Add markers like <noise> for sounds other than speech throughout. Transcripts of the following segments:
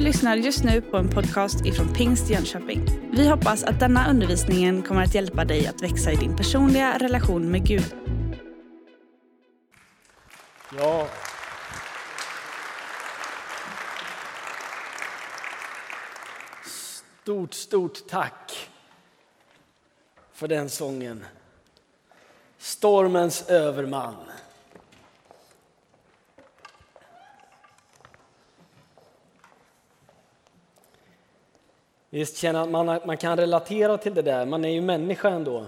Du lyssnar just nu på en podcast ifrån Pingst Jönköping. Vi hoppas att denna undervisning kommer att hjälpa dig att växa i din personliga relation med Gud. Ja. Stort, stort tack för den sången. Stormens överman. Visst känner man att man kan relatera till det där, man är ju människa ändå.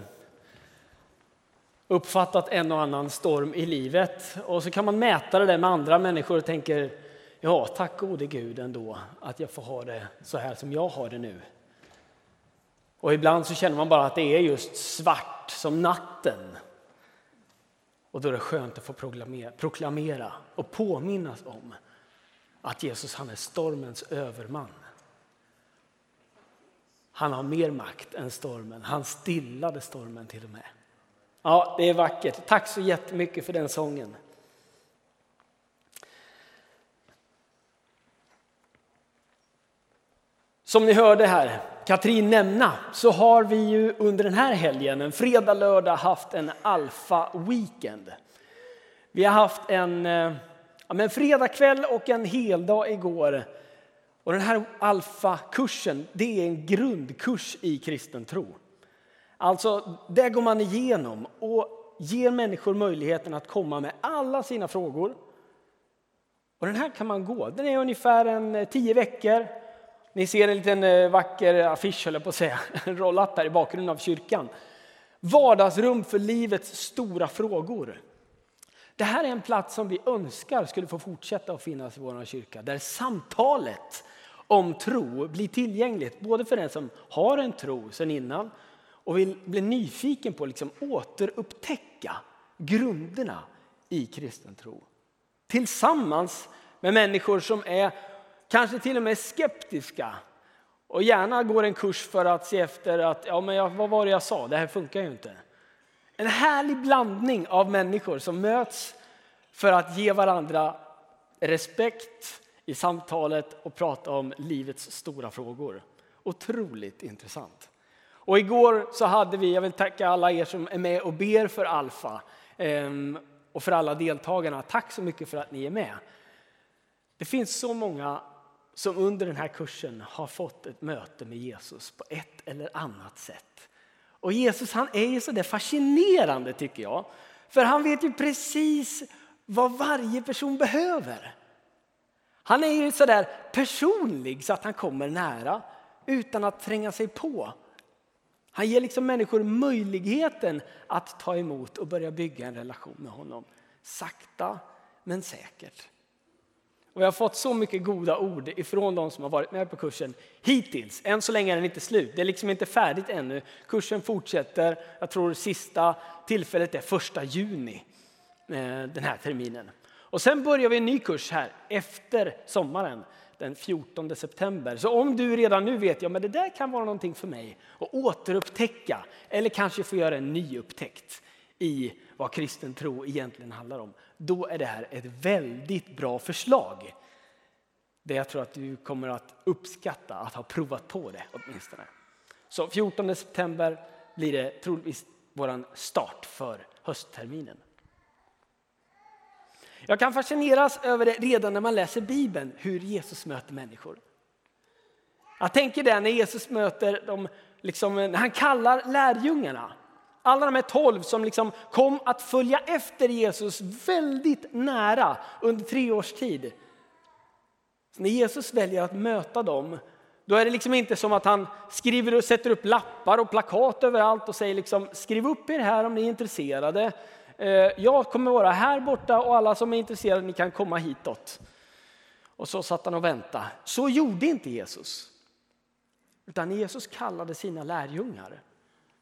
Uppfattat en och annan storm i livet och så kan man mäta det där med andra människor och tänker ja, tack gode Gud ändå att jag får ha det så här som jag har det nu. Och ibland så känner man bara att det är just svart som natten. Och då är det skönt att få proklamera, proklamera och påminnas om att Jesus han är stormens överman. Han har mer makt än stormen. Han stillade stormen till och med. Ja, det är vackert. Tack så jättemycket för den sången. Som ni hörde här, Katrin nämna, så har vi ju under den här helgen, en fredag, lördag, haft en alfa-weekend. Vi har haft en, eh, ja, en fredagkväll och en heldag igår och den här alfakursen, det är en grundkurs i kristen tro. Alltså, där går man igenom och ger människor möjligheten att komma med alla sina frågor. Och den här kan man gå. Den är ungefär en eh, tio veckor. Ni ser en liten eh, vacker affisch, höll jag på att säga, <laughs> en roll-up här i bakgrunden av kyrkan. Vardagsrum för livets stora frågor. Det här är en plats som vi önskar skulle få fortsätta att finnas i vår kyrka, där samtalet om tro blir tillgängligt både för den som har en tro sedan innan och vill bli nyfiken på att liksom återupptäcka grunderna i kristen tro. Tillsammans med människor som är kanske till och med skeptiska och gärna går en kurs för att se efter att ja, men jag, vad var det jag sa, det här funkar ju inte. En härlig blandning av människor som möts för att ge varandra respekt, i samtalet och prata om livets stora frågor. Otroligt intressant. Och igår så hade vi, jag vill tacka alla er som är med och ber för Alfa ehm, och för alla deltagarna. Tack så mycket för att ni är med. Det finns så många som under den här kursen har fått ett möte med Jesus på ett eller annat sätt. Och Jesus han är ju så där fascinerande tycker jag. För han vet ju precis vad varje person behöver. Han är ju så där personlig så att han kommer nära utan att tränga sig på. Han ger liksom människor möjligheten att ta emot och börja bygga en relation med honom. Sakta men säkert. Och jag har fått så mycket goda ord ifrån de som har varit med på kursen hittills. Än så länge är den inte slut. Det är liksom inte färdigt ännu. Kursen fortsätter. Jag tror sista tillfället är första juni eh, den här terminen. Och sen börjar vi en ny kurs här efter sommaren den 14 september. Så om du redan nu vet, ja men det där kan vara någonting för mig att återupptäcka eller kanske få göra en ny upptäckt i vad kristen tro egentligen handlar om. Då är det här ett väldigt bra förslag. Det jag tror att du kommer att uppskatta att ha provat på det åtminstone. Så 14 september blir det troligtvis vår start för höstterminen. Jag kan fascineras över det redan när man läser Bibeln, hur Jesus möter människor. Jag tänker det när Jesus möter dem, liksom, när han kallar lärjungarna. Alla de här tolv som liksom kom att följa efter Jesus väldigt nära under tre års tid. Så när Jesus väljer att möta dem, då är det liksom inte som att han skriver och sätter upp lappar och plakat överallt och säger liksom, skriv upp er här om ni är intresserade. Eh, Jag kommer vara här borta och alla som är intresserade ni kan komma hitåt. Och så satt han och väntade. Så gjorde inte Jesus. Utan när Jesus kallade sina lärjungar,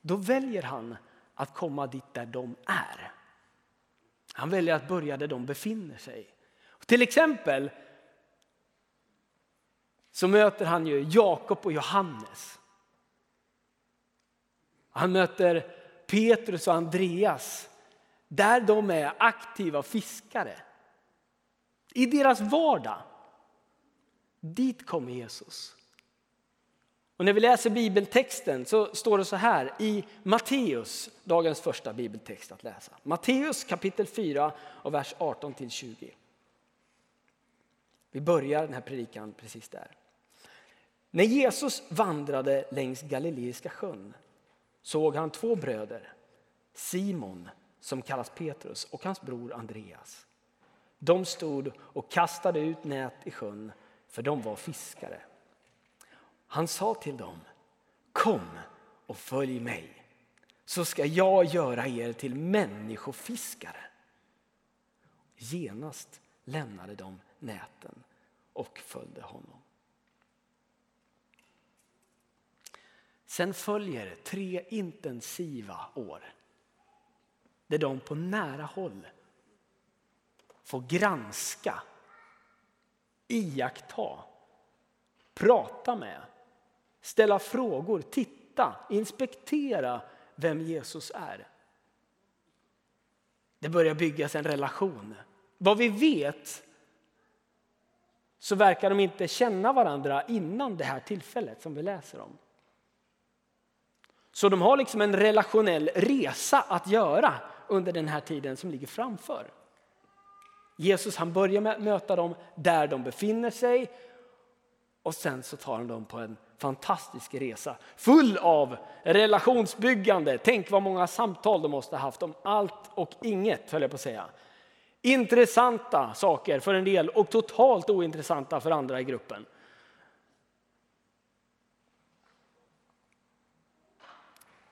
då väljer han att komma dit där de är. Han väljer att börja där de befinner sig. Till exempel så möter han ju Jakob och Johannes. Han möter Petrus och Andreas där de är aktiva fiskare. I deras vardag. Dit kommer Jesus. Och när vi läser bibeltexten så står det så här i Matteus, dagens första bibeltext att läsa. Matteus kapitel 4 och vers 18 till 20. Vi börjar den här predikan precis där. När Jesus vandrade längs Galileiska sjön såg han två bröder, Simon som kallas Petrus och hans bror Andreas. De stod och kastade ut nät i sjön för de var fiskare. Han sa till dem, kom och följ mig så ska jag göra er till människofiskare. Genast lämnade de näten och följde honom. Sen följer tre intensiva år där de på nära håll får granska, iaktta, prata med, ställa frågor, titta, inspektera vem Jesus är. Det börjar byggas en relation. Vad vi vet så verkar de inte känna varandra innan det här tillfället som vi läser om. Så de har liksom en relationell resa att göra under den här tiden som ligger framför. Jesus han börjar med att möta dem där de befinner sig och sen så tar han dem på en fantastisk resa full av relationsbyggande. Tänk vad många samtal de måste ha haft om allt och inget, höll jag på att säga. Intressanta saker för en del och totalt ointressanta för andra i gruppen.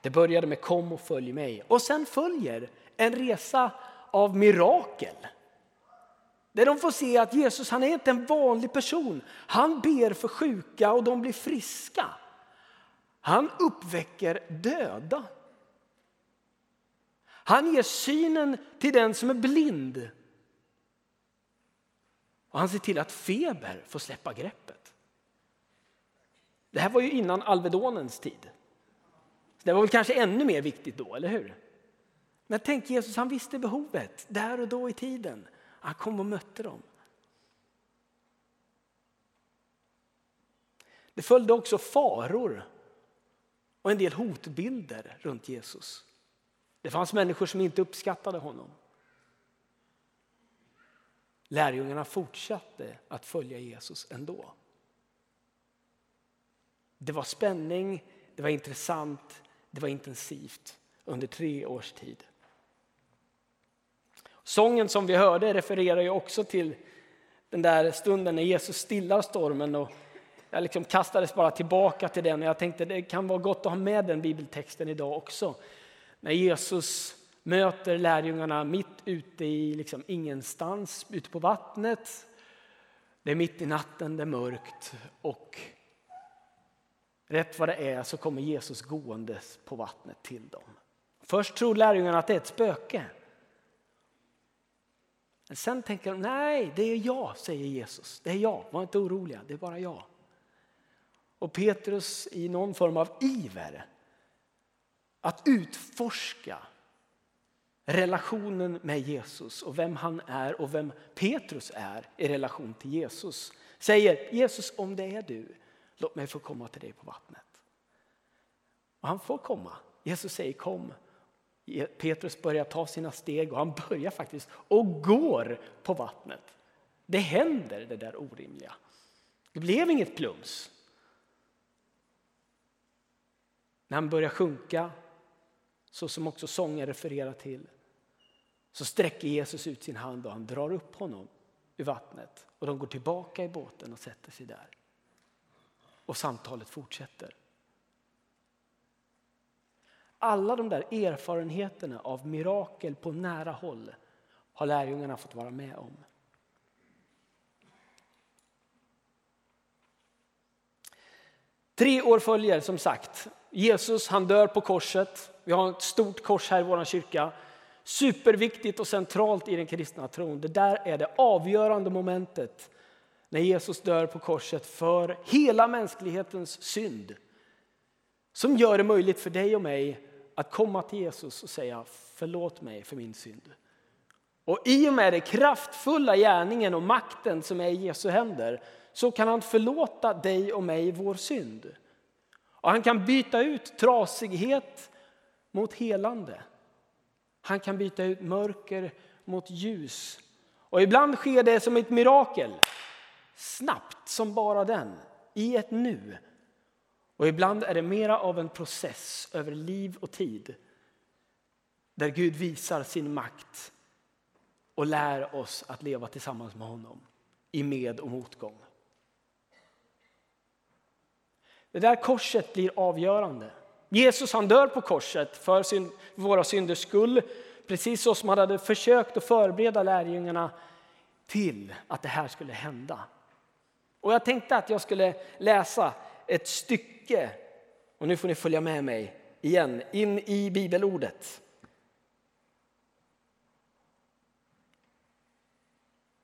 Det började med kom och följ mig och sen följer en resa av mirakel. Där de får se att Jesus han är inte en vanlig person. Han ber för sjuka och de blir friska. Han uppväcker döda. Han ger synen till den som är blind. Och han ser till att feber får släppa greppet. Det här var ju innan Alvedonens tid. Det var väl kanske ännu mer viktigt då, eller hur? Men tänk Jesus, han visste behovet där och då i tiden. Han kom och mötte dem. Det följde också faror och en del hotbilder runt Jesus. Det fanns människor som inte uppskattade honom. Lärjungarna fortsatte att följa Jesus ändå. Det var spänning, det var intressant, det var intensivt under tre års tid. Sången som vi hörde refererar ju också till den där stunden när Jesus stillar stormen. Och jag liksom kastades bara tillbaka till den och jag tänkte det kan vara gott att ha med den bibeltexten idag också. När Jesus möter lärjungarna mitt ute i liksom ingenstans, ute på vattnet. Det är mitt i natten, det är mörkt och rätt vad det är så kommer Jesus gåendes på vattnet till dem. Först tror lärjungarna att det är ett spöke. Men sen tänker de, nej det är jag, säger Jesus. Det är jag, var inte oroliga, det är bara jag. Och Petrus i någon form av iver att utforska relationen med Jesus och vem han är och vem Petrus är i relation till Jesus. Säger Jesus om det är du, låt mig få komma till dig på vattnet. Och han får komma. Jesus säger kom Petrus börjar ta sina steg och han börjar faktiskt och går på vattnet. Det händer det där orimliga. Det blev inget plums. När han börjar sjunka, så som också sången refererar till, så sträcker Jesus ut sin hand och han drar upp honom ur vattnet. Och de går tillbaka i båten och sätter sig där. Och samtalet fortsätter. Alla de där erfarenheterna av mirakel på nära håll har lärjungarna fått vara med om. Tre år följer som sagt. Jesus han dör på korset. Vi har ett stort kors här i vår kyrka. Superviktigt och centralt i den kristna tron. Det där är det avgörande momentet när Jesus dör på korset för hela mänsklighetens synd. Som gör det möjligt för dig och mig att komma till Jesus och säga förlåt mig för min synd. Och i och med den kraftfulla gärningen och makten som är i Jesu händer så kan han förlåta dig och mig vår synd. Och han kan byta ut trasighet mot helande. Han kan byta ut mörker mot ljus. Och ibland sker det som ett mirakel. Snabbt som bara den, i ett nu. Och ibland är det mera av en process över liv och tid. Där Gud visar sin makt och lär oss att leva tillsammans med honom i med och motgång. Det där korset blir avgörande. Jesus han dör på korset för sin, våra synders skull. Precis så som han hade försökt att förbereda lärjungarna till att det här skulle hända. Och jag tänkte att jag skulle läsa ett stycke, och nu får ni följa med mig igen, in i bibelordet.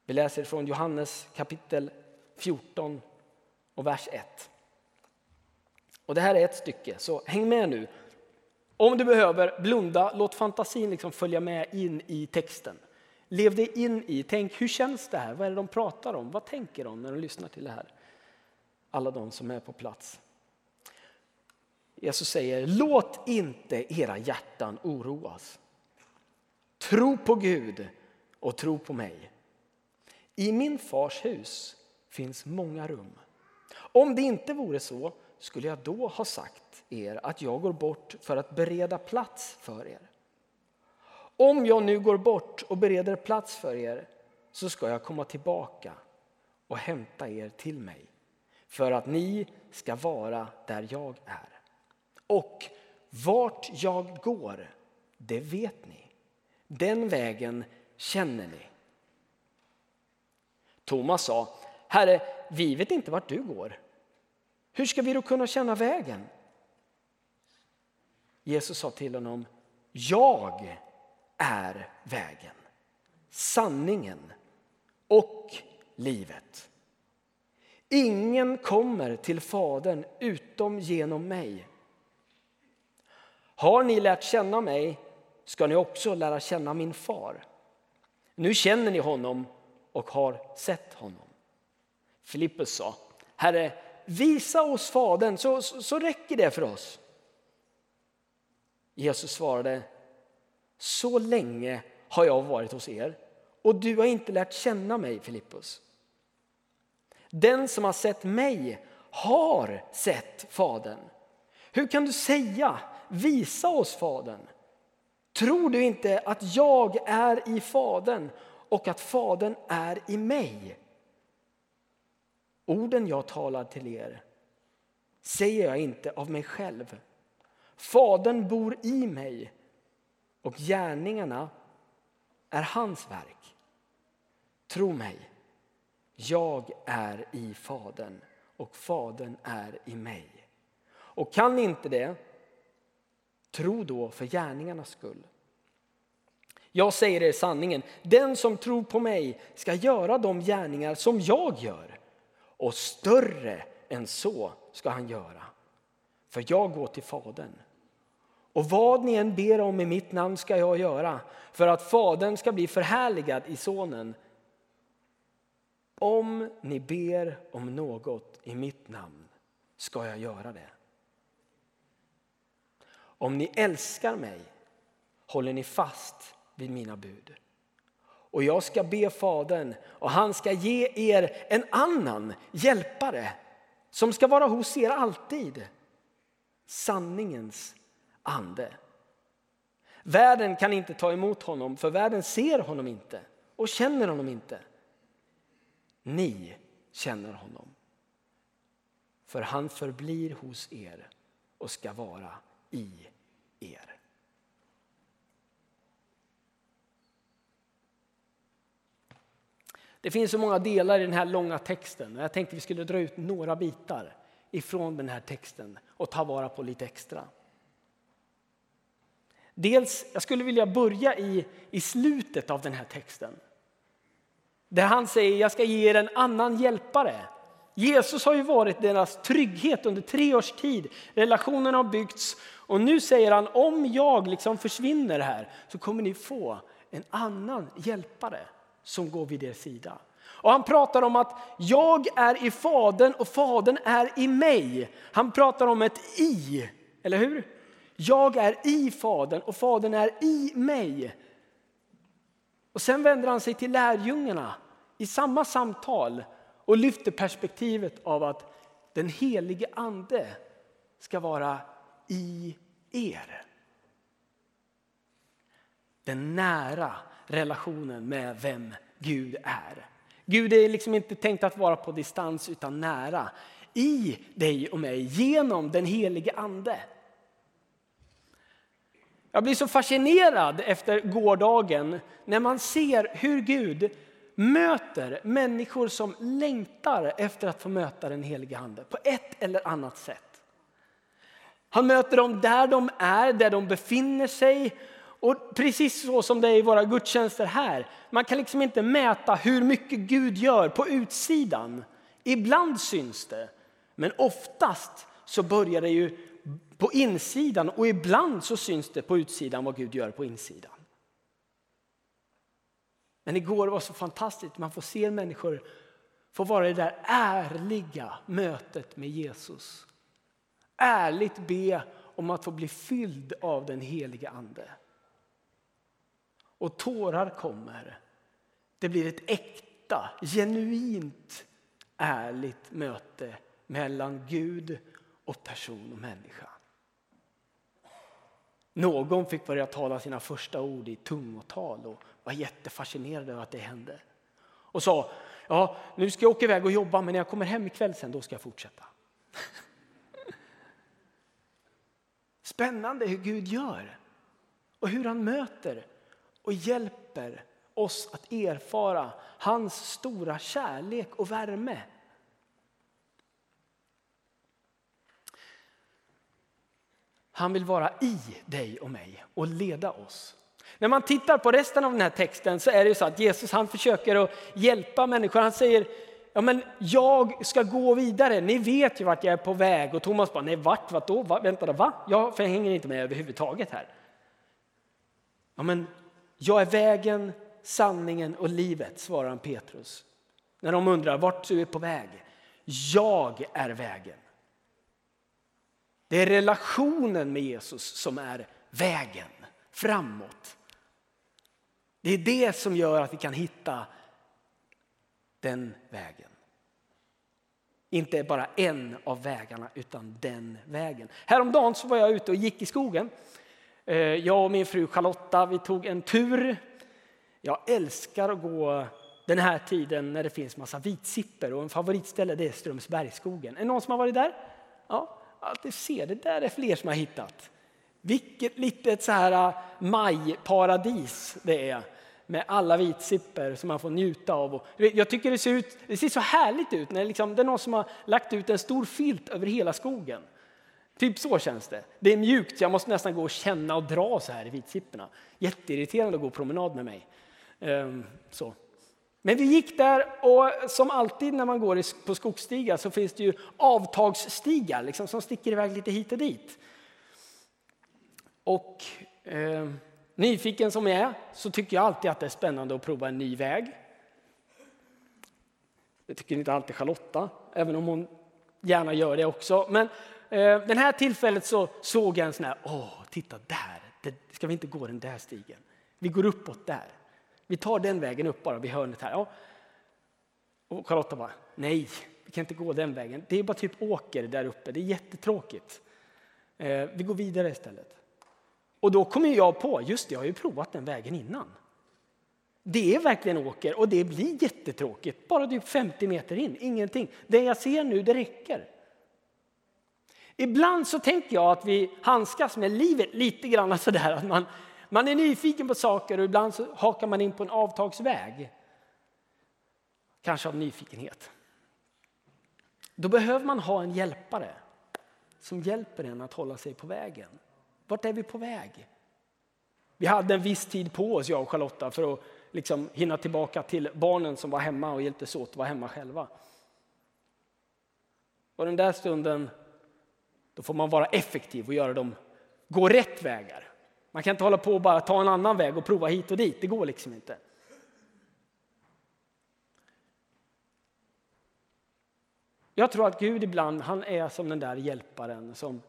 Vi läser från Johannes kapitel 14 och vers 1. Och det här är ett stycke, så häng med nu. Om du behöver, blunda, låt fantasin liksom följa med in i texten. Lev dig in i, tänk hur känns det här? Vad är det de pratar om? Vad tänker de när de lyssnar till det här? Alla de som är på plats. Jesus säger, låt inte era hjärtan oroas. Tro på Gud och tro på mig. I min fars hus finns många rum. Om det inte vore så skulle jag då ha sagt er att jag går bort för att bereda plats för er. Om jag nu går bort och bereder plats för er så ska jag komma tillbaka och hämta er till mig för att ni ska vara där jag är. Och vart jag går, det vet ni. Den vägen känner ni. Thomas sa, Herre, vi vet inte vart du går. Hur ska vi då kunna känna vägen? Jesus sa till honom, jag är vägen, sanningen och livet. Ingen kommer till Fadern utom genom mig. Har ni lärt känna mig ska ni också lära känna min far. Nu känner ni honom och har sett honom. Filippus sa, Herre, visa oss Fadern så, så, så räcker det för oss. Jesus svarade, så länge har jag varit hos er och du har inte lärt känna mig, Filippus. Den som har sett mig har sett Fadern. Hur kan du säga visa oss Fadern? Tror du inte att jag är i Fadern och att Fadern är i mig? Orden jag talar till er säger jag inte av mig själv. Fadern bor i mig och gärningarna är hans verk. Tro mig, jag är i Fadern och Fadern är i mig. Och kan ni inte det, tro då för gärningarnas skull. Jag säger er sanningen, den som tror på mig ska göra de gärningar som jag gör och större än så ska han göra. För jag går till Fadern. Och vad ni än ber om i mitt namn ska jag göra för att Fadern ska bli förhärligad i Sonen. Om ni ber om något i mitt namn ska jag göra det. Om ni älskar mig håller ni fast vid mina bud. Och jag ska be Fadern och han ska ge er en annan hjälpare som ska vara hos er alltid. Sanningens ande. Världen kan inte ta emot honom för världen ser honom inte och känner honom inte. Ni känner honom. För han förblir hos er och ska vara i er. Det finns så många delar i den här långa texten. Jag tänkte vi skulle dra ut några bitar ifrån den här texten och ta vara på lite extra. Dels, jag skulle vilja börja i, i slutet av den här texten. Där han säger, jag ska ge er en annan hjälpare. Jesus har ju varit deras trygghet under tre års tid. Relationen har byggts och nu säger han, om jag liksom försvinner här så kommer ni få en annan hjälpare som går vid er sida. Och han pratar om att jag är i Fadern och Fadern är i mig. Han pratar om ett i, eller hur? Jag är i Fadern och Fadern är i mig. Och sen vänder han sig till lärjungarna i samma samtal och lyfter perspektivet av att den helige ande ska vara i er. Den nära relationen med vem Gud är. Gud är liksom inte tänkt att vara på distans utan nära. I dig och mig genom den helige ande. Jag blir så fascinerad efter gårdagen när man ser hur Gud möter människor som längtar efter att få möta den helige Ande på ett eller annat sätt. Han möter dem där de är, där de befinner sig. Och precis så som det är i våra gudstjänster här. Man kan liksom inte mäta hur mycket Gud gör på utsidan. Ibland syns det, men oftast så börjar det ju på insidan och ibland så syns det på utsidan vad Gud gör på insidan. Men igår var så fantastiskt, man får se människor få vara i det där ärliga mötet med Jesus. Ärligt be om att få bli fylld av den heliga Ande. Och tårar kommer. Det blir ett äkta, genuint, ärligt möte mellan Gud och person och människa. Någon fick börja tala sina första ord i tungotal och var jättefascinerad över att det hände. Och sa, ja nu ska jag åka iväg och jobba men när jag kommer hem ikväll sen då ska jag fortsätta. <laughs> Spännande hur Gud gör och hur han möter och hjälper oss att erfara hans stora kärlek och värme. Han vill vara i dig och mig och leda oss. När man tittar på resten av den här texten så är det så att Jesus han försöker att hjälpa människor. Han säger ja, men jag ska gå vidare, ni vet ju vart jag är på väg. Och Thomas bara, nej vart, vart då? Va? Vänta då, va? Jag, för jag hänger inte med överhuvudtaget här. Ja, men jag är vägen, sanningen och livet, svarar Petrus. När de undrar vart du är på väg. Jag är vägen. Det är relationen med Jesus som är vägen framåt. Det är det som gör att vi kan hitta den vägen. Inte bara en av vägarna, utan den vägen. Häromdagen så var jag ute och gick i skogen. Eh, jag och min fru Charlotta vi tog en tur. Jag älskar att gå den här tiden när det finns massa vitsipper och en favoritställe det är Strömsbergsskogen. Är det någon som har varit där? Ja, alltid ser det där är fler som har hittat. Vilket litet så här äh, majparadis det är med alla vitsipper som man får njuta av. Jag tycker det ser, ut, det ser så härligt ut när liksom, det är någon som har lagt ut en stor filt över hela skogen. Typ så känns det. Det är mjukt, jag måste nästan gå och känna och dra så här i vitsipporna. Jätteirriterande att gå promenad med mig. Um, så. Men vi gick där och som alltid när man går på skogsstigar så finns det ju avtagsstigar liksom, som sticker iväg lite hit och dit. Och eh, nyfiken som jag är så tycker jag alltid att det är spännande att prova en ny väg. Det tycker inte alltid Charlotta, även om hon gärna gör det också. Men eh, den här tillfället så såg jag en sån här, åh, titta där, det, ska vi inte gå den där stigen? Vi går uppåt där. Vi tar den vägen upp bara vid hörnet här. Ja. Och Charlotta bara, nej, vi kan inte gå den vägen. Det är bara typ åker där uppe, det är jättetråkigt. Eh, vi går vidare istället. Och då kommer jag på, just det, jag har ju provat den vägen innan. Det är verkligen åker och det blir jättetråkigt, bara typ 50 meter in, ingenting. Det jag ser nu, det räcker. Ibland så tänker jag att vi handskas med livet lite grann sådär att man, man är nyfiken på saker och ibland så hakar man in på en avtagsväg. Kanske av nyfikenhet. Då behöver man ha en hjälpare som hjälper en att hålla sig på vägen. Vart är vi på väg? Vi hade en viss tid på oss, jag och Charlotta, för att liksom hinna tillbaka till barnen som var hemma och hjälptes åt att vara hemma själva. Och den där stunden, då får man vara effektiv och göra dem, gå rätt vägar. Man kan inte hålla på och bara ta en annan väg och prova hit och dit. Det går liksom inte. Jag tror att Gud ibland han är som den där hjälparen som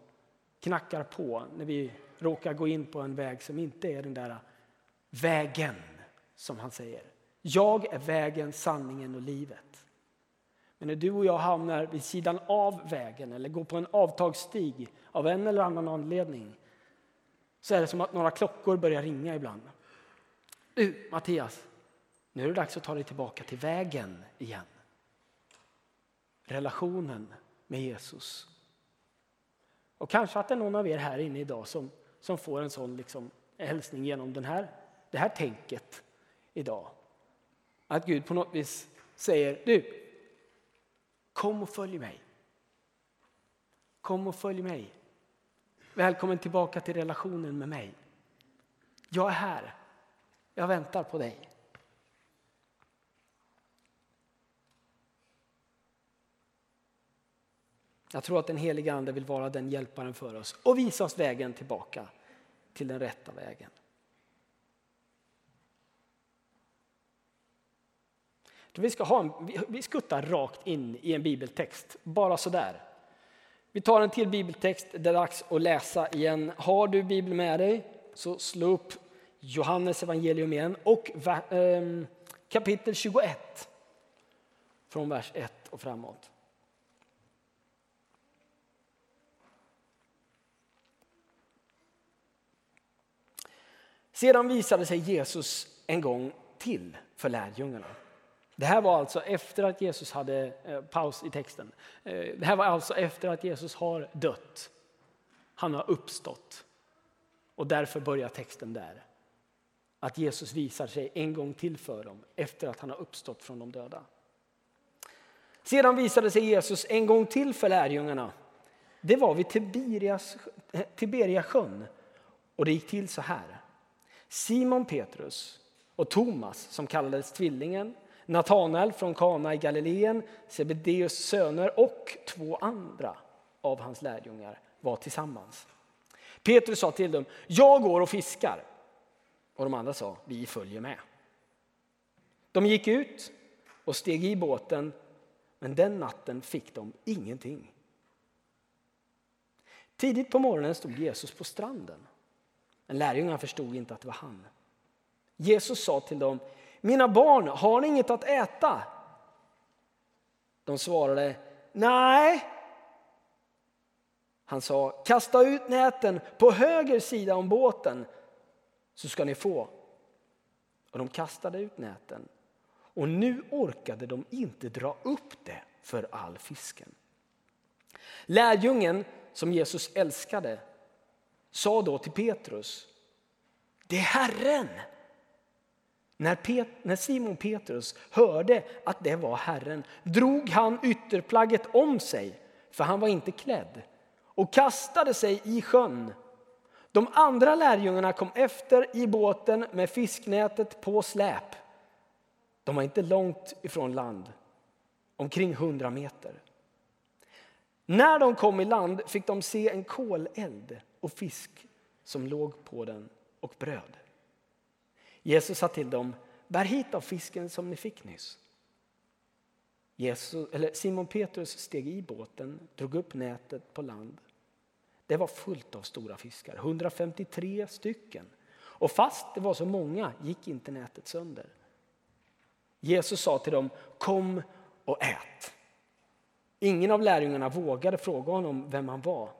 knackar på när vi råkar gå in på en väg som inte är den där vägen som han säger. Jag är vägen, sanningen och livet. Men när du och jag hamnar vid sidan av vägen eller går på en avtagsstig av en eller annan anledning så är det som att några klockor börjar ringa ibland. Du, Mattias, nu är det dags att ta dig tillbaka till vägen igen. Relationen med Jesus. Och kanske att det är någon av er här inne idag som, som får en sån liksom hälsning genom den här, det här tänket idag. Att Gud på något vis säger, du, kom och följ mig. Kom och följ mig. Välkommen tillbaka till relationen med mig. Jag är här. Jag väntar på dig. Jag tror att den heliga Ande vill vara den hjälparen för oss och visa oss vägen tillbaka till den rätta vägen. Vi, ska ha en, vi skuttar rakt in i en bibeltext, bara sådär. Vi tar en till bibeltext, det är dags att läsa igen. Har du Bibeln med dig så slå upp Johannes evangelium igen och ehm, kapitel 21 från vers 1 och framåt. Sedan visade sig Jesus en gång till för lärjungarna. Det här var alltså efter att Jesus hade, eh, paus i texten, eh, det här var alltså efter att Jesus har dött. Han har uppstått. Och därför börjar texten där. Att Jesus visar sig en gång till för dem efter att han har uppstått från de döda. Sedan visade sig Jesus en gång till för lärjungarna. Det var vid Tiberias, eh, Tiberia sjön och det gick till så här. Simon Petrus och Thomas som kallades tvillingen Natanael från Kana i Galileen, Sebedeus söner och två andra av hans lärjungar var tillsammans. Petrus sa till dem, jag går och fiskar. Och de andra sa, vi följer med. De gick ut och steg i båten, men den natten fick de ingenting. Tidigt på morgonen stod Jesus på stranden. Men lärjungarna förstod inte att det var han. Jesus sa till dem, mina barn, har ni inget att äta? De svarade, nej. Han sa, kasta ut näten på höger sida om båten så ska ni få. Och de kastade ut näten. Och nu orkade de inte dra upp det för all fisken. Lärjungen som Jesus älskade sa då till Petrus, det är Herren. När, Pet när Simon Petrus hörde att det var Herren drog han ytterplagget om sig, för han var inte klädd, och kastade sig i sjön. De andra lärjungarna kom efter i båten med fisknätet på släp. De var inte långt ifrån land, omkring hundra meter. När de kom i land fick de se en koleld och fisk som låg på den och bröd. Jesus sa till dem, bär hit av fisken som ni fick nyss. Jesus, eller Simon Petrus steg i båten, drog upp nätet på land. Det var fullt av stora fiskar, 153 stycken. Och fast det var så många gick inte nätet sönder. Jesus sa till dem, kom och ät. Ingen av lärjungarna vågade fråga honom vem han var.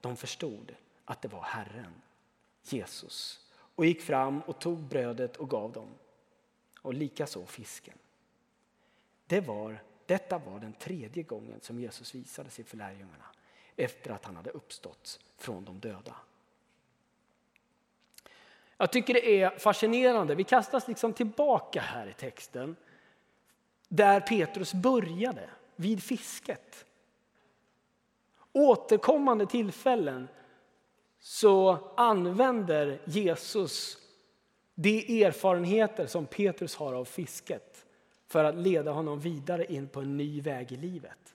De förstod att det var Herren, Jesus och gick fram och tog brödet och gav dem. Och likaså fisken. Det var, detta var den tredje gången som Jesus visade sig för lärjungarna efter att han hade uppstått från de döda. Jag tycker det är fascinerande. Vi kastas liksom tillbaka här i texten där Petrus började, vid fisket. Återkommande tillfällen så använder Jesus de erfarenheter som Petrus har av fisket för att leda honom vidare in på en ny väg i livet.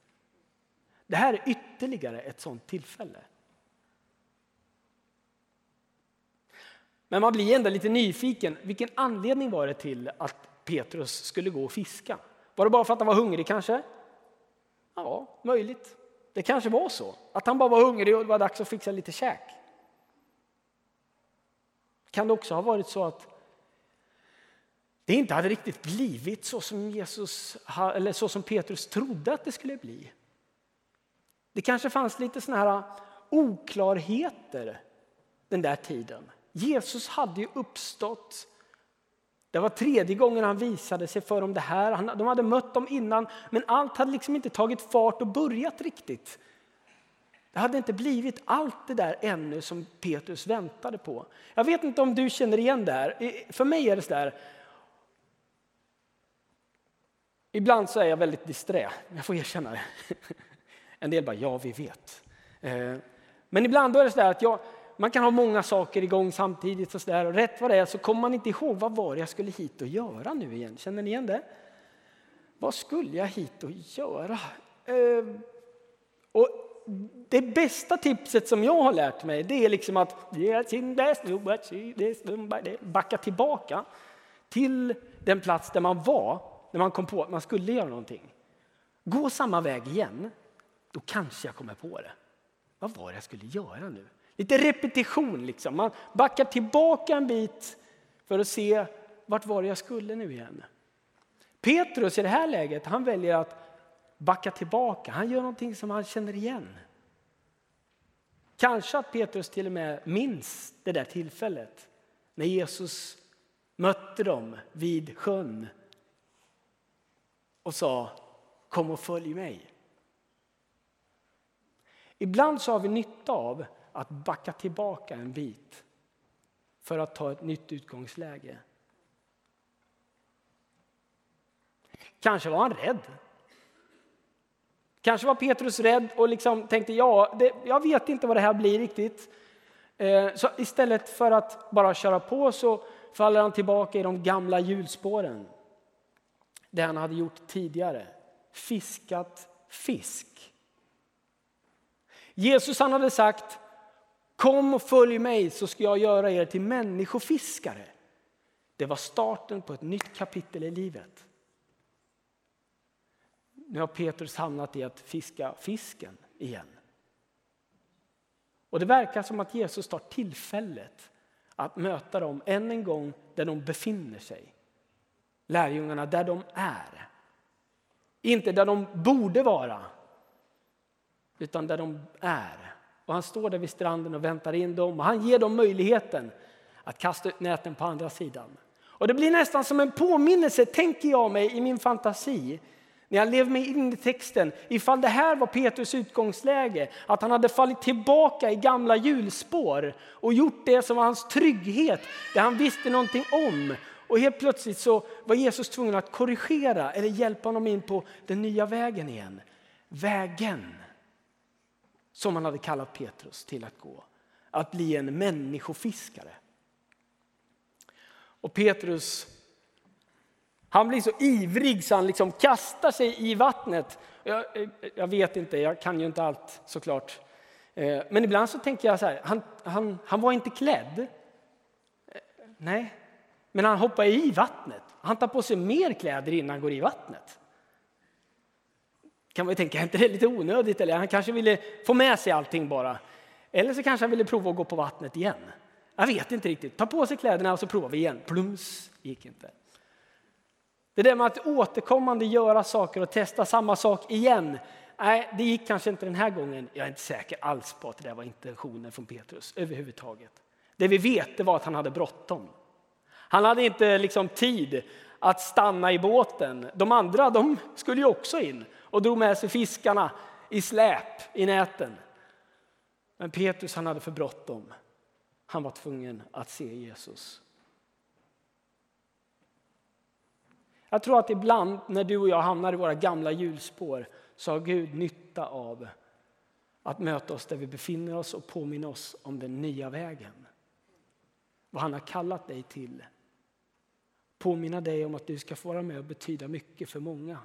Det här är ytterligare ett sånt tillfälle. Men man blir ändå lite nyfiken. Vilken anledning var det till att Petrus skulle gå och fiska? Var det bara för att han var hungrig kanske? Ja, möjligt. Det kanske var så, att han bara var hungrig och det var dags att fixa lite käk. Kan det också ha varit så att det inte hade riktigt blivit så som, Jesus, eller så som Petrus trodde att det skulle bli? Det kanske fanns lite såna här oklarheter den där tiden. Jesus hade ju uppstått. Det var tredje gången han visade sig för dem det här. De hade mött dem innan, men allt hade liksom inte tagit fart och börjat riktigt. Det hade inte blivit allt det där ännu som Petrus väntade på. Jag vet inte om du känner igen det här. För mig är det så där. Ibland så är jag väldigt disträ, jag får erkänna det. <laughs> En del bara, ja vi vet. Eh, men ibland är det så att jag, man kan ha många saker igång samtidigt. Och så där, och rätt vad det är så kommer man inte ihåg vad var det jag skulle hit och göra nu igen. Känner ni igen det? Vad skulle jag hit och göra? Eh, och det bästa tipset som jag har lärt mig det är liksom att backa tillbaka till den plats där man var när man kom på att man skulle göra någonting. Gå samma väg igen, då kanske jag kommer på det. Vad var det jag skulle göra nu? Lite repetition liksom. Man backar tillbaka en bit för att se vart var det jag skulle nu igen. Petrus i det här läget, han väljer att backa tillbaka. Han gör någonting som han känner igen. Kanske att Petrus till och med minns det där tillfället när Jesus mötte dem vid sjön och sa kom och följ mig. Ibland så har vi nytta av att backa tillbaka en bit för att ta ett nytt utgångsläge. Kanske var han rädd. Kanske var Petrus rädd och liksom tänkte ja, det, jag vet inte vad det här blir riktigt. Eh, så istället för att bara köra på så faller han tillbaka i de gamla hjulspåren. Det han hade gjort tidigare. Fiskat fisk. Jesus han hade sagt Kom och följ mig så ska jag göra er till människofiskare. Det var starten på ett nytt kapitel i livet. Nu har Petrus hamnat i att fiska fisken igen. Och Det verkar som att Jesus tar tillfället att möta dem än en gång där de befinner sig. Lärjungarna där de är. Inte där de borde vara, utan där de är. Och han står där vid stranden och väntar in dem och han ger dem möjligheten att kasta ut näten på andra sidan. Och det blir nästan som en påminnelse, tänker jag mig i min fantasi, när jag lever mig in i texten, ifall det här var Petrus utgångsläge, att han hade fallit tillbaka i gamla hjulspår och gjort det som var hans trygghet, det han visste någonting om. Och helt plötsligt så var Jesus tvungen att korrigera eller hjälpa honom in på den nya vägen igen. Vägen som han hade kallat Petrus till att gå. Att bli en människofiskare. Och Petrus han blir så ivrig så han liksom kastar sig i vattnet. Jag, jag, vet inte, jag kan ju inte allt såklart. Eh, men ibland så tänker jag så här, han, han, han var inte klädd. Eh, nej, men han hoppar i vattnet. Han tar på sig mer kläder innan han går i vattnet kan man ju tänka, är inte det lite onödigt? Eller han kanske ville få med sig allting bara. Eller så kanske han ville prova att gå på vattnet igen. Jag vet inte riktigt. Ta på sig kläderna och så provar vi igen. Plums, gick inte. Det där med att återkommande göra saker och testa samma sak igen. Nej, det gick kanske inte den här gången. Jag är inte säker alls på att det var intentionen från Petrus överhuvudtaget. Det vi vet det var att han hade bråttom. Han hade inte liksom tid att stanna i båten. De andra de skulle ju också in och drog med sig fiskarna i släp i näten. Men Petrus han hade för bråttom. Han var tvungen att se Jesus. Jag tror att ibland när du och jag hamnar i våra gamla hjulspår så har Gud nytta av att möta oss där vi befinner oss och påminna oss om den nya vägen. Vad han har kallat dig till. Påminna dig om att du ska få vara med och betyda mycket för många.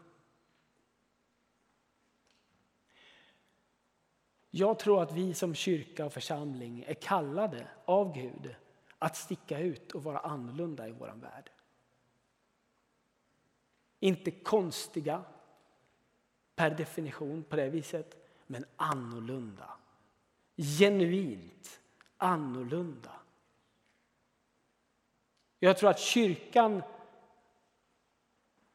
Jag tror att vi som kyrka och församling är kallade av Gud att sticka ut och vara annorlunda i vår värld. Inte konstiga, per definition på det viset, men annorlunda. Genuint annorlunda. Jag tror att kyrkan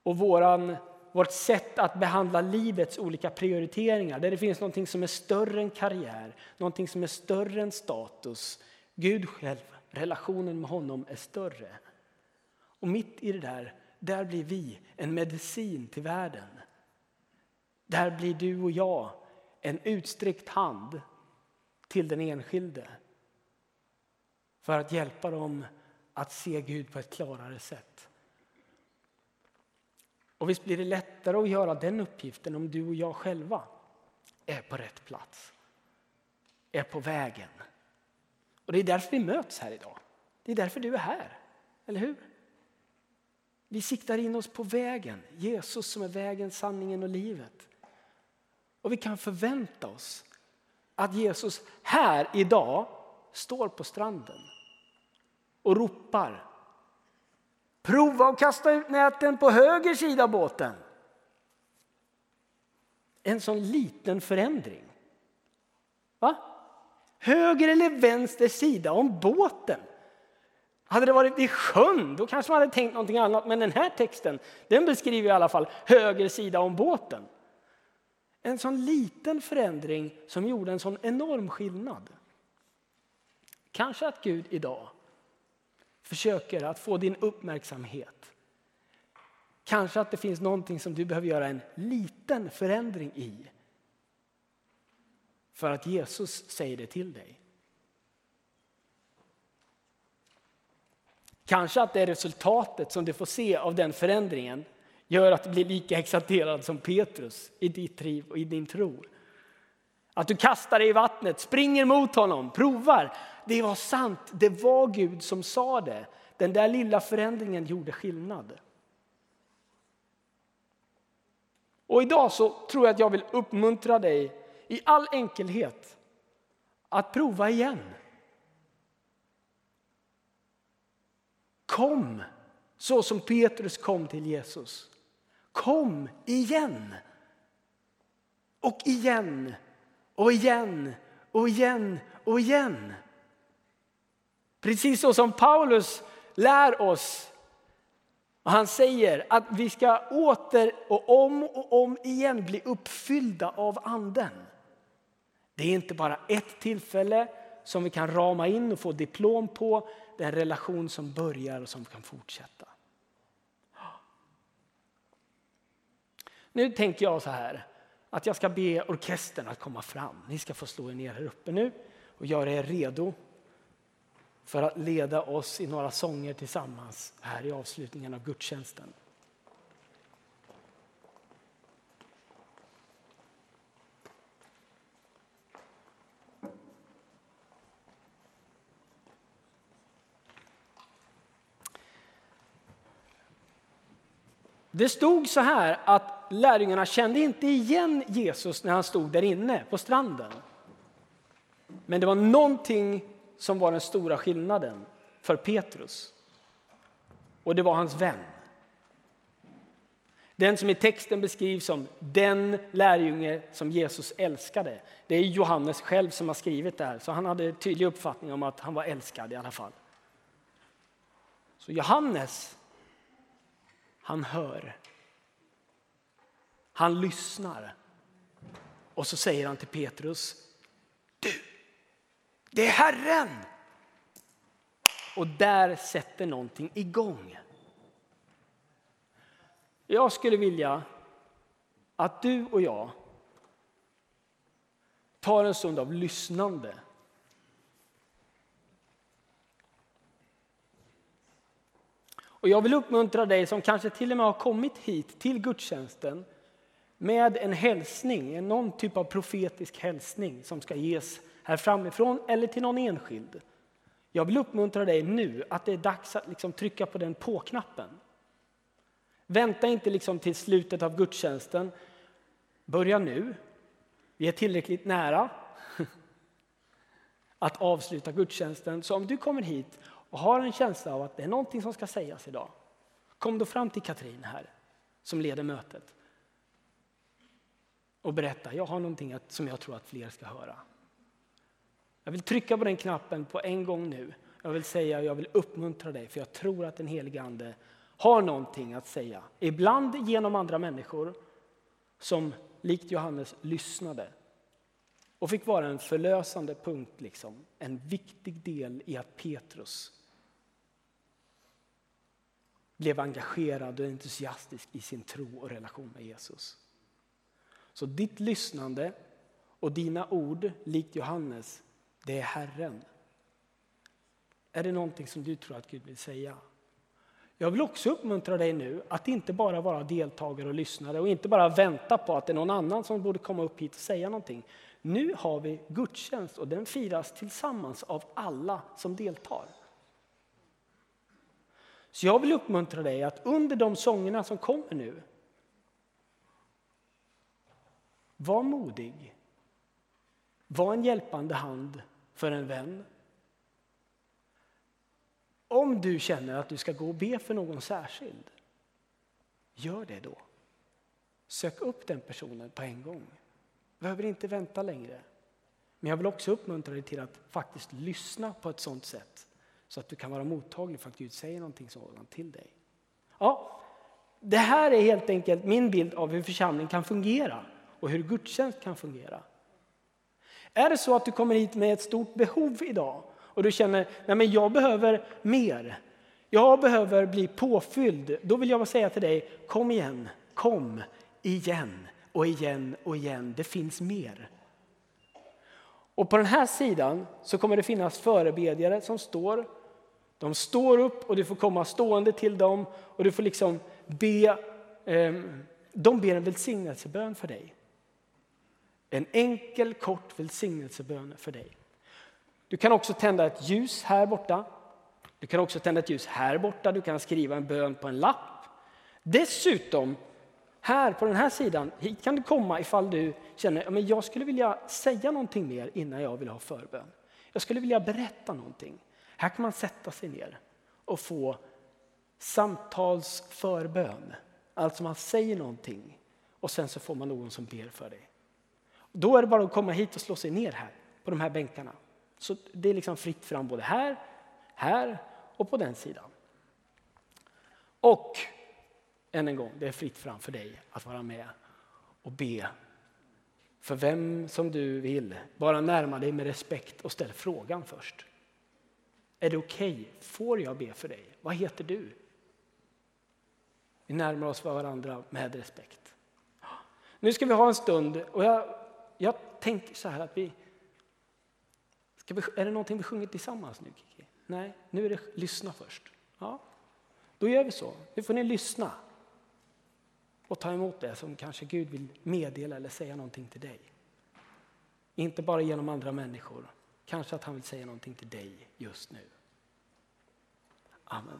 och våran, vårt sätt att behandla livets olika prioriteringar, där det finns något som är större än karriär, något som är större än status. Gud själv, relationen med honom är större. Och mitt i det där, där blir vi en medicin till världen. Där blir du och jag en utsträckt hand till den enskilde för att hjälpa dem att se Gud på ett klarare sätt. Och visst blir det lättare att göra den uppgiften om du och jag själva är på rätt plats, är på vägen. Och det är därför vi möts här idag. Det är därför du är här, eller hur? Vi siktar in oss på vägen, Jesus som är vägen, sanningen och livet. Och vi kan förvänta oss att Jesus här idag står på stranden och ropar. Prova att kasta ut näten på höger sida av båten. En sån liten förändring. Va? Höger eller vänster sida om båten. Hade det varit vid sjön då kanske man hade tänkt någonting annat. Men den här texten den beskriver i alla fall höger sida om båten. En sån liten förändring som gjorde en sån enorm skillnad. Kanske att Gud idag försöker att få din uppmärksamhet. Kanske att det finns någonting som du behöver göra en liten förändring i. För att Jesus säger det till dig. Kanske att det är resultatet som du får se av den förändringen gör att du blir lika exalterad som Petrus i ditt liv och i din tro. Att du kastar dig i vattnet, springer mot honom, provar. Det var sant, det var Gud som sa det. Den där lilla förändringen gjorde skillnad. Och idag så tror jag att jag vill uppmuntra dig i all enkelhet att prova igen. Kom så som Petrus kom till Jesus. Kom igen. Och igen och igen och igen och igen. Precis så som Paulus lär oss. Och han säger att vi ska åter och om och om igen bli uppfyllda av anden. Det är inte bara ett tillfälle som vi kan rama in och få diplom på. Det är en relation som börjar och som kan fortsätta. Nu tänker jag så här att jag ska be orkestern att komma fram. Ni ska få slå er ner här uppe nu och göra er redo för att leda oss i några sånger tillsammans här i avslutningen av gudstjänsten. Det stod så här att lärjungarna kände inte igen Jesus när han stod där inne på stranden. Men det var någonting som var den stora skillnaden för Petrus. Och det var hans vän. Den som i texten beskrivs som den lärjunge som Jesus älskade. Det är Johannes själv som har skrivit det här, så han hade tydlig uppfattning om att han var älskad i alla fall. Så Johannes, han hör han lyssnar. Och så säger han till Petrus, du, det är Herren! Och där sätter någonting igång. Jag skulle vilja att du och jag tar en stund av lyssnande. Och jag vill uppmuntra dig som kanske till och med har kommit hit till gudstjänsten med en hälsning, någon typ av profetisk hälsning som ska ges här framifrån eller till någon enskild. Jag vill uppmuntra dig nu att det är dags att liksom trycka på den på-knappen. Vänta inte liksom till slutet av gudstjänsten. Börja nu. Vi är tillräckligt nära <laughs> att avsluta gudstjänsten. Så om du kommer hit och har en känsla av att det är någonting som ska sägas idag, kom då fram till Katrin här som leder mötet. och berätta, jag har någonting att, som jag tror att fler ska höra. Jag vill trycka på den knappen på en gång nu. Jag vill säga, jag vill uppmuntra dig, för jag tror att den helige Ande har någonting att säga. Ibland genom andra människor som likt Johannes lyssnade och fick vara en förlösande punkt, liksom. en viktig del i att Petrus blev engagerad och entusiastisk i sin tro och relation med Jesus. Så ditt lyssnande och dina ord, likt Johannes, det är Herren. Är det någonting som du tror att Gud vill säga? Jag vill också uppmuntra dig nu att inte bara vara deltagare och lyssnare och inte bara vänta på att det är någon annan som borde komma upp hit och säga någonting. Nu har vi gudstjänst och den firas tillsammans av alla som deltar. Så jag vill uppmuntra dig att under de sångerna som kommer nu, var modig. Var en hjälpande hand för en vän. Om du känner att du ska gå och be för någon särskild, gör det då. Sök upp den personen på en gång. behöver inte vänta längre. Men jag vill också uppmuntra dig till att faktiskt lyssna på ett sådant sätt så att du kan vara mottaglig för att Gud säger någonting sådant till dig. Ja, det här är helt enkelt min bild av hur församling kan fungera och hur gudstjänst kan fungera. Är det så att du kommer hit med ett stort behov idag och du känner att jag behöver mer, jag behöver bli påfylld, då vill jag säga till dig, kom igen, kom igen och igen och igen, det finns mer. Och på den här sidan så kommer det finnas förebedjare som står. De står upp och du får komma stående till dem och du får liksom be. Eh, de ber en välsignelsebön för dig. En enkel kort välsignelsebön för dig. Du kan också tända ett ljus här borta. Du kan också tända ett ljus här borta. Du kan skriva en bön på en lapp. Dessutom här på den här sidan, hit kan du komma ifall du känner att jag skulle vilja säga någonting mer innan jag vill ha förbön. Jag skulle vilja berätta någonting. Här kan man sätta sig ner och få samtalsförbön. Alltså man säger någonting och sen så får man någon som ber för dig. Då är det bara att komma hit och slå sig ner här på de här bänkarna. Så det är liksom fritt fram både här, här och på den sidan. Och än en gång, det är fritt fram för dig att vara med och be för vem som du vill. Bara närma dig med respekt och ställ frågan först. Är det okej? Okay? Får jag be för dig? Vad heter du? Vi närmar oss varandra med respekt. Nu ska vi ha en stund och jag, jag tänker så här att vi, ska vi... Är det någonting vi sjunger tillsammans nu Kiki? Nej, nu är det lyssna först. Ja, då gör vi så. Nu får ni lyssna och ta emot det som kanske Gud vill meddela eller säga någonting till dig. Inte bara genom andra människor, kanske att han vill säga någonting till dig just nu. Amen.